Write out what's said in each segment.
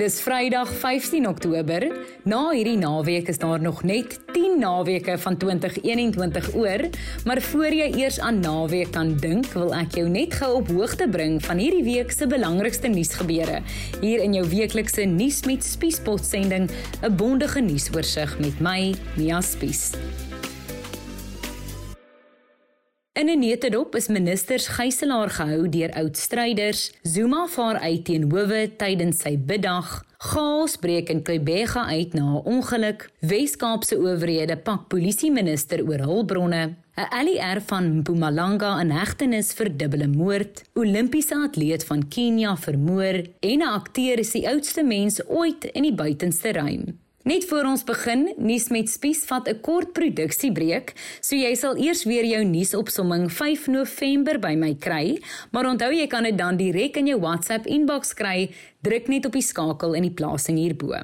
Dis Vrydag 15 Oktober. Na hierdie naweek is daar nog net 10 naweke van 2021 oor, maar voor jy eers aan naweek kan dink, wil ek jou net gou op hoogte bring van hierdie week se belangrikste nuusgebeure. Hier in jou weeklikse nuus met Spiespot sending, 'n bondige nuusoorseig met my, Mia Spies. In 'n netedop is ministers gijslaar gehou deur oud stryders. Zuma vaar uit teen howe tydens sy biddag. Chaos breek in Kybega uit na 'n ongeluk. Wes-Kaapse owerhede pak polisie minister oor hulpbronne. 'n LER van Mpumalanga in hegtenis vir dubbele moord. Olimpiese atleet van Kenia vermoor en 'n akteur is die oudste mens ooit in die buitenste ruim. Net voor ons begin, nuus met Spies vat 'n kort produksiebreek, so jy sal eers weer jou nuusopsomming 5 November by my kry, maar onthou jy kan dit dan direk in jou WhatsApp inbox kry, druk net op die skakel in die plasing hierbo.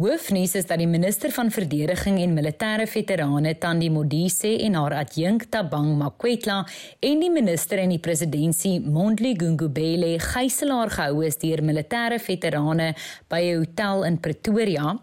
Hoofnuus is dat die minister van verdediging en militêre veterane Tandi Modise en haar adjunk Tabang Makwetla en die minister in die presidentskap Mondli Gungubele gijslaar gehou is deur militêre veterane by 'n hotel in Pretoria.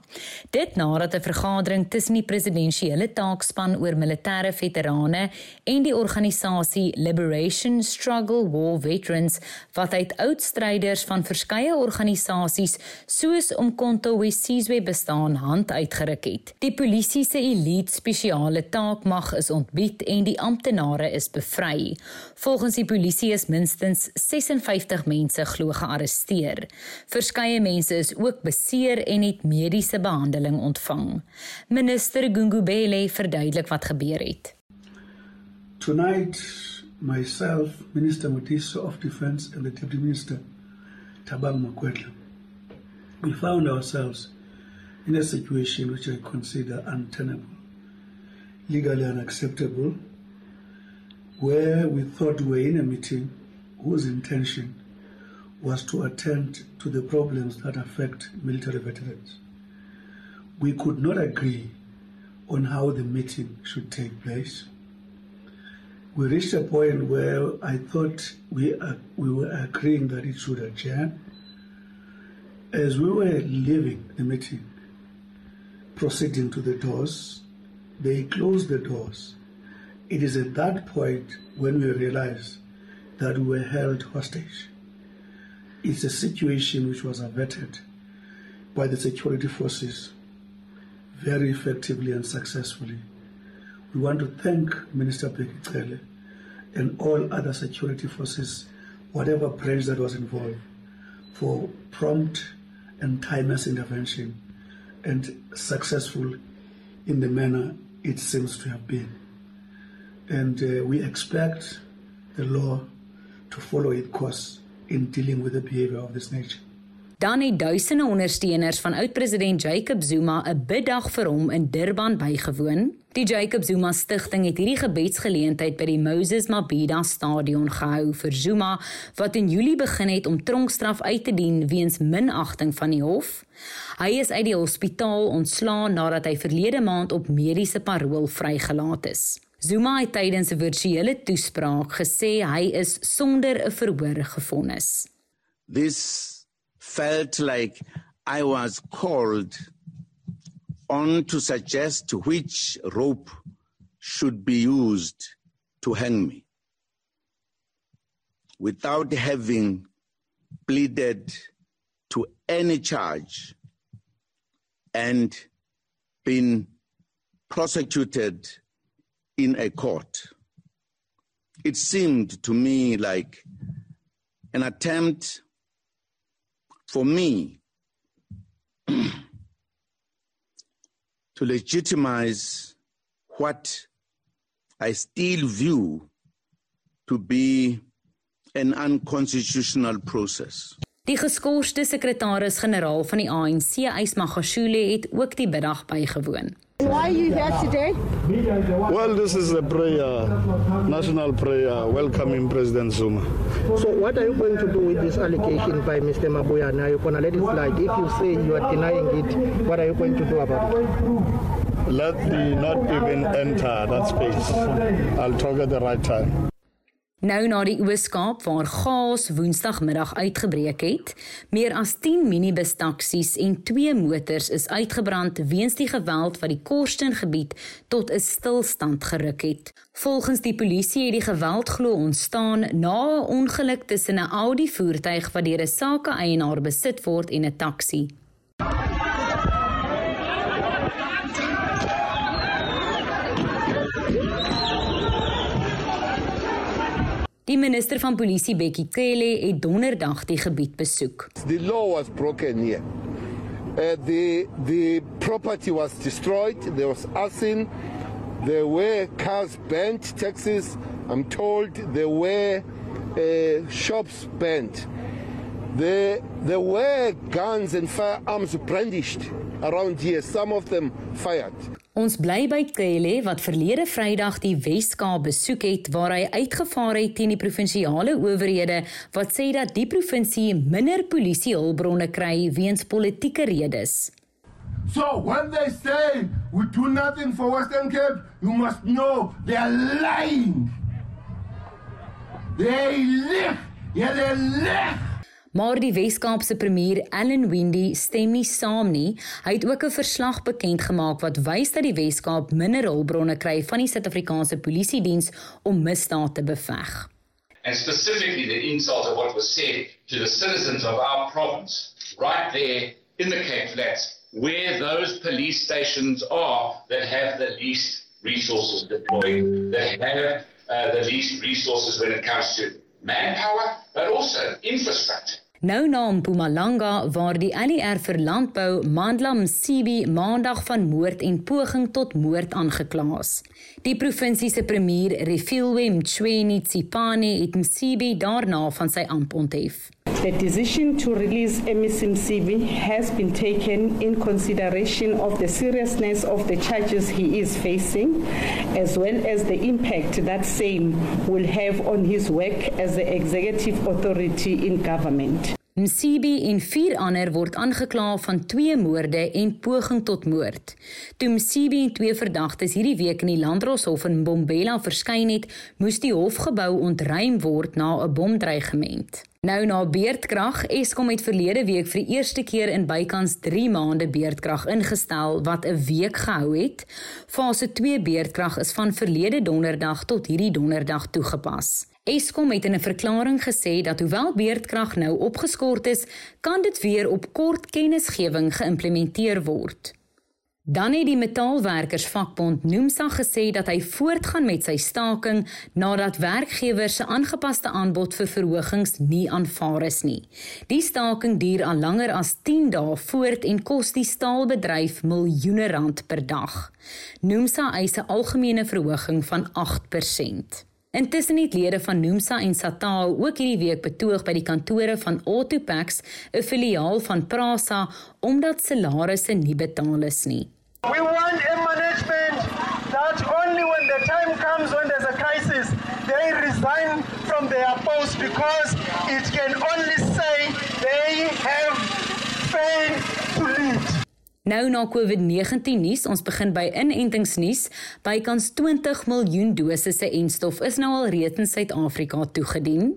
Dit nadat 'n vergadering tussen die presidensiële taakspan oor militêre veterane en die organisasie Liberation Struggle War Veterans wat uit oud stryders van verskeie organisasies soos Umkhonto we Sizwe bestaan hand uitgeruk het. Die polisie se elite spesiale taakmag is ontbied en die amptenare is bevry. Volgens die polisie is minstens 56 mense glo gearresteer. Verskeie mense is ook beseer en het mediese behandeling ontvang. Minister Gungubele verduidelik wat gebeur het. Tonight myself, Minister Mutiso of Defence and the Deputy Minister Tabang Makwetla we found ourselves in a situation which I consider untenable, legally unacceptable, where we thought we were in a meeting whose intention was to attend to the problems that affect military veterans. We could not agree on how the meeting should take place. We reached a point where I thought we, uh, we were agreeing that it should adjourn. As we were leaving the meeting, proceeding to the doors. They closed the doors. It is at that point when we realized that we were held hostage. It's a situation which was averted by the security forces very effectively and successfully. We want to thank Minister Pekichele and all other security forces, whatever branch that was involved, for prompt and timeless intervention and successful in the manner it seems to have been. And uh, we expect the law to follow its course in dealing with the behavior of this nature. Dan het duisende ondersteuners van oud-president Jacob Zuma 'n biddag vir hom in Durban bygewoon. Die Jacob Zuma Stichting het hierdie gebedsgeleentheid by die Moses Mabhida Stadion gehou vir Zuma wat in Julie begin het om tronkstraf uit te dien weens minagting van die hof. Hy is uit die hospitaal ontslaan nadat hy verlede maand op mediese parol vrygelaat is. Zuma het tydens 'n virtuele toespraak gesê hy is sonder 'n verhoor gefonnis. This felt like I was called on to suggest which rope should be used to hang me without having pleaded to any charge and been prosecuted in a court. It seemed to me like an attempt for me to legitimize what I still view to be an unconstitutional process. Die geskorste sekretaris-generaal van die ANC, Ysma Gashule, het ook die middag bygewoon. Why are you here today? Well, this is a prayer, national prayer, welcoming President Zuma. So, what are you going to do with this allegation by Mr. Mabuya? Now, you're going to let it slide. If you say you are denying it, what are you going to do about it? Let me not even enter that space. I'll talk at the right time. Nou na die Ooskaap waar chaos Woensdagmiddag uitgebreek het, meer as 10 minibus taksies en 2 motors is uitgebrand weens die geweld wat die Korsten gebied tot 'n stilstand geruk het. Volgens die polisie het die geweld glo ontstaan na 'n ongeluk tussen 'n Audi voertuig wat deur 'n sake-eienaar besit word en 'n taxi. Die minister van polisie Bekkie Cele het donderdag die gebied besoek. The law was broken here. Uh, the the property was destroyed. There was arson. There were cars burnt, taxis. I'm told there were uh, shops burnt. There there were guns and firearms brandished around here. Some of them fired. Ons bly by Kele wat verlede Vrydag die Wes-Kaap besoek het waar hy uitgevaar het teen die provinsiale owerhede wat sê dat die provinsie minder polisiehulpbronne kry weens politieke redes. So when they say we do nothing for Western Cape, you must know they are lying. They lie. Yeah, they lie. Maar die Wes-Kaapse premier Allan Windey stem nie saam nie. Hy het ook 'n verslag bekend gemaak wat wys dat die Wes-Kaap minder hulpbronne kry van die Suid-Afrikaanse Polisie Diens om misdaad te beveg. And specifically the insult of what was said to the citizens of our province right there in the Cape Flats where those police stations are that have the least resources deployed, that have uh, the least resources when it comes to manpower, but also infrastructure. Nou na Mpumalanga waar die ALR vir landbou Mandla Msibi maandag van moord en poging tot moord aangekla is. Die provinsie se premier Refilwe Mchweni Tsipane het Msibi daarna van sy amp onthef. The decision to release Emisim Sibi has been taken in consideration of the seriousness of the charges he is facing, as well as the impact that same will have on his work as the executive authority in government. Msibi en vier ander word aangekla van twee moorde en poging tot moord. Toe Msibi en twee verdagtes hierdie week in die Landdroshof in Bombela verskyn het, moes die hofgebou ontruim word na 'n bomdreigement. Nou na beerdkrag, Eskom het verlede week vir die eerste keer in bykans 3 maande beerdkrag ingestel wat 'n week gehou het. Fase 2 beerdkrag is van verlede donderdag tot hierdie donderdag toegepas. Eskom het in 'n verklaring gesê dat hoewel beerdkrag nou opgeskort is, kan dit weer op kort kennisgewing geïmplementeer word. Dan het die metaalwerkersvakbond Nomsa gesê dat hy voortgaan met sy staking nadat werkgewers se aangepaste aanbod vir verhogings nie aanvaar is nie. Die staking duur al langer as 10 dae voort en kos die staalbedryf miljoene rand per dag. Nomsa eis 'n algemene verhoging van 8%. Intussen het lede van Nomsa en Satao ook hierdie week betoog by die kantore van Autopax, 'n filiaal van Prasa, omdat salarisse nie betaal is nie. We want a management that only when the time comes when there's a crisis, they resign from their post because it can only say they have failed. Nou na COVID-19 nuus, ons begin by inentingsnuus. Bykans 20 miljoen dosisse enstof is nou al reeds in Suid-Afrika toegedien.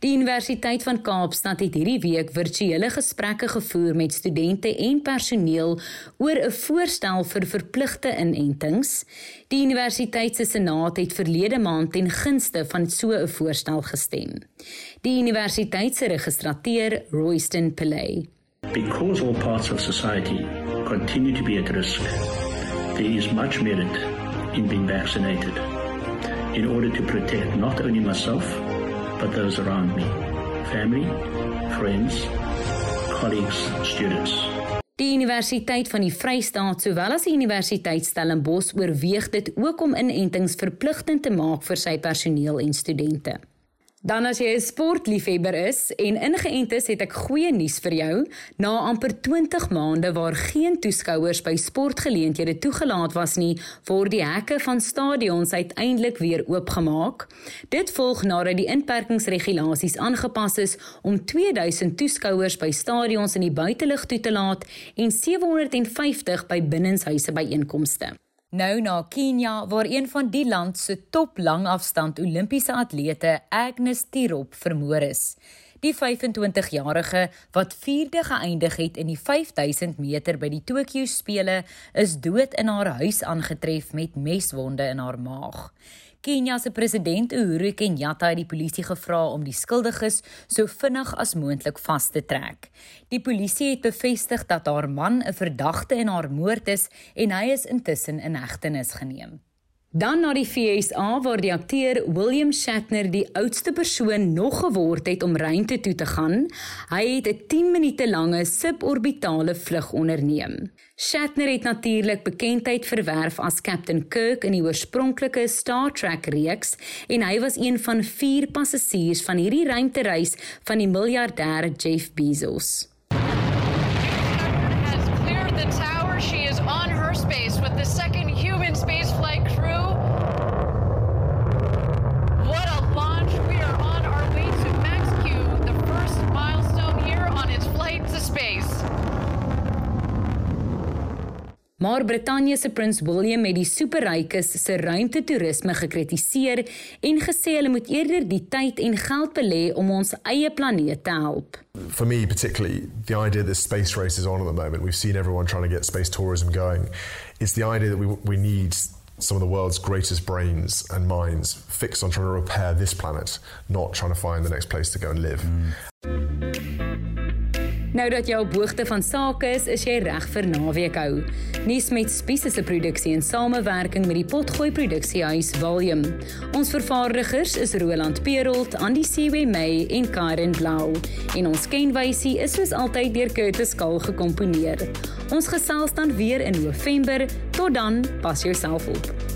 Die Universiteit van Kaapstad het hierdie week virtuele gesprekke gevoer met studente en personeel oor 'n voorstel vir verpligte inentings. Die universiteit se senaat het verlede maand ten gunste van so 'n voorstel gestem. Die universiteit se registrateur, Royston Pillay Because all parts of society continue to be at risk, there is much merit in being vaccinated in order to protect not only myself, but those around me family, friends, colleagues, students. Die Universiteit van die Vrystaat sowel as die Universiteit Stellenbosch oorweeg dit ook om inentings verpligtend te maak vir sy personeel en studente. Dan as jy 'n sportliefhebber is en ingeënt is, het ek goeie nuus vir jou. Na amper 20 maande waar geen toeskouers by sportgeleenthede toegelaat was nie, word die hekke van stadions uiteindelik weer oopgemaak. Dit volg nadat die inperkingsregulasies aangepas is om 2000 toeskouers by stadions in die buitelug toe te laat en 750 by binnenshuise byeenkomste. Nou na Kenia waar een van die land se top langafstand Olimpiese atlete Agnes Tirop vermoor is. Die 25-jarige wat vierde geëindig het in die 5000 meter by die Tokio spele, is dood in haar huis aangetref met meswonde in haar maag. Kenia se president Uhuru Kenyatta het die polisie gevra om die skuldiges so vinnig as moontlik vas te trek. Die polisie het bevestig dat haar man 'n verdagte in haar moord is en hy is intussen in hegtenis geneem. Dan na die FSA waar die akteur William Shatner die oudste persoon nog geword het om ruimte toe te gaan. Hy het 'n 10 minute lange suborbitale vlug onderneem. Shatner het natuurlik bekendheid verwerf as Captain Kirk in die oorspronklike Star Trek reeks en hy was een van 4 passasiers van hierdie ruimtereis van die miljardêr Jeff Bezos. Maar Brittanje se prins William het die superrykes se ruimtetoerisme gekritiseer en gesê hulle moet eerder die tyd en geld belê om ons eie planeet te help. For me particularly, the idea that space race is on at the moment, we've seen everyone trying to get space tourism going. It's the idea that we we need some of the world's greatest brains and minds fixed on trying to repair this planet, not trying to find the next place to go and live. Mm. Nou dat jy op hoogte van sake is, is jy reg vir naweek hou. Nuus met Spies se produksie in samewerking met die Potgooi produksiehuis William. Ons vervaardigers is Roland Perolt, Andy Siwe May en Karen Blau. En ons kenwysie is soos altyd deur Curtis Kal gekomponeer. Ons gesels dan weer in November. Tot dan, pas jouself op.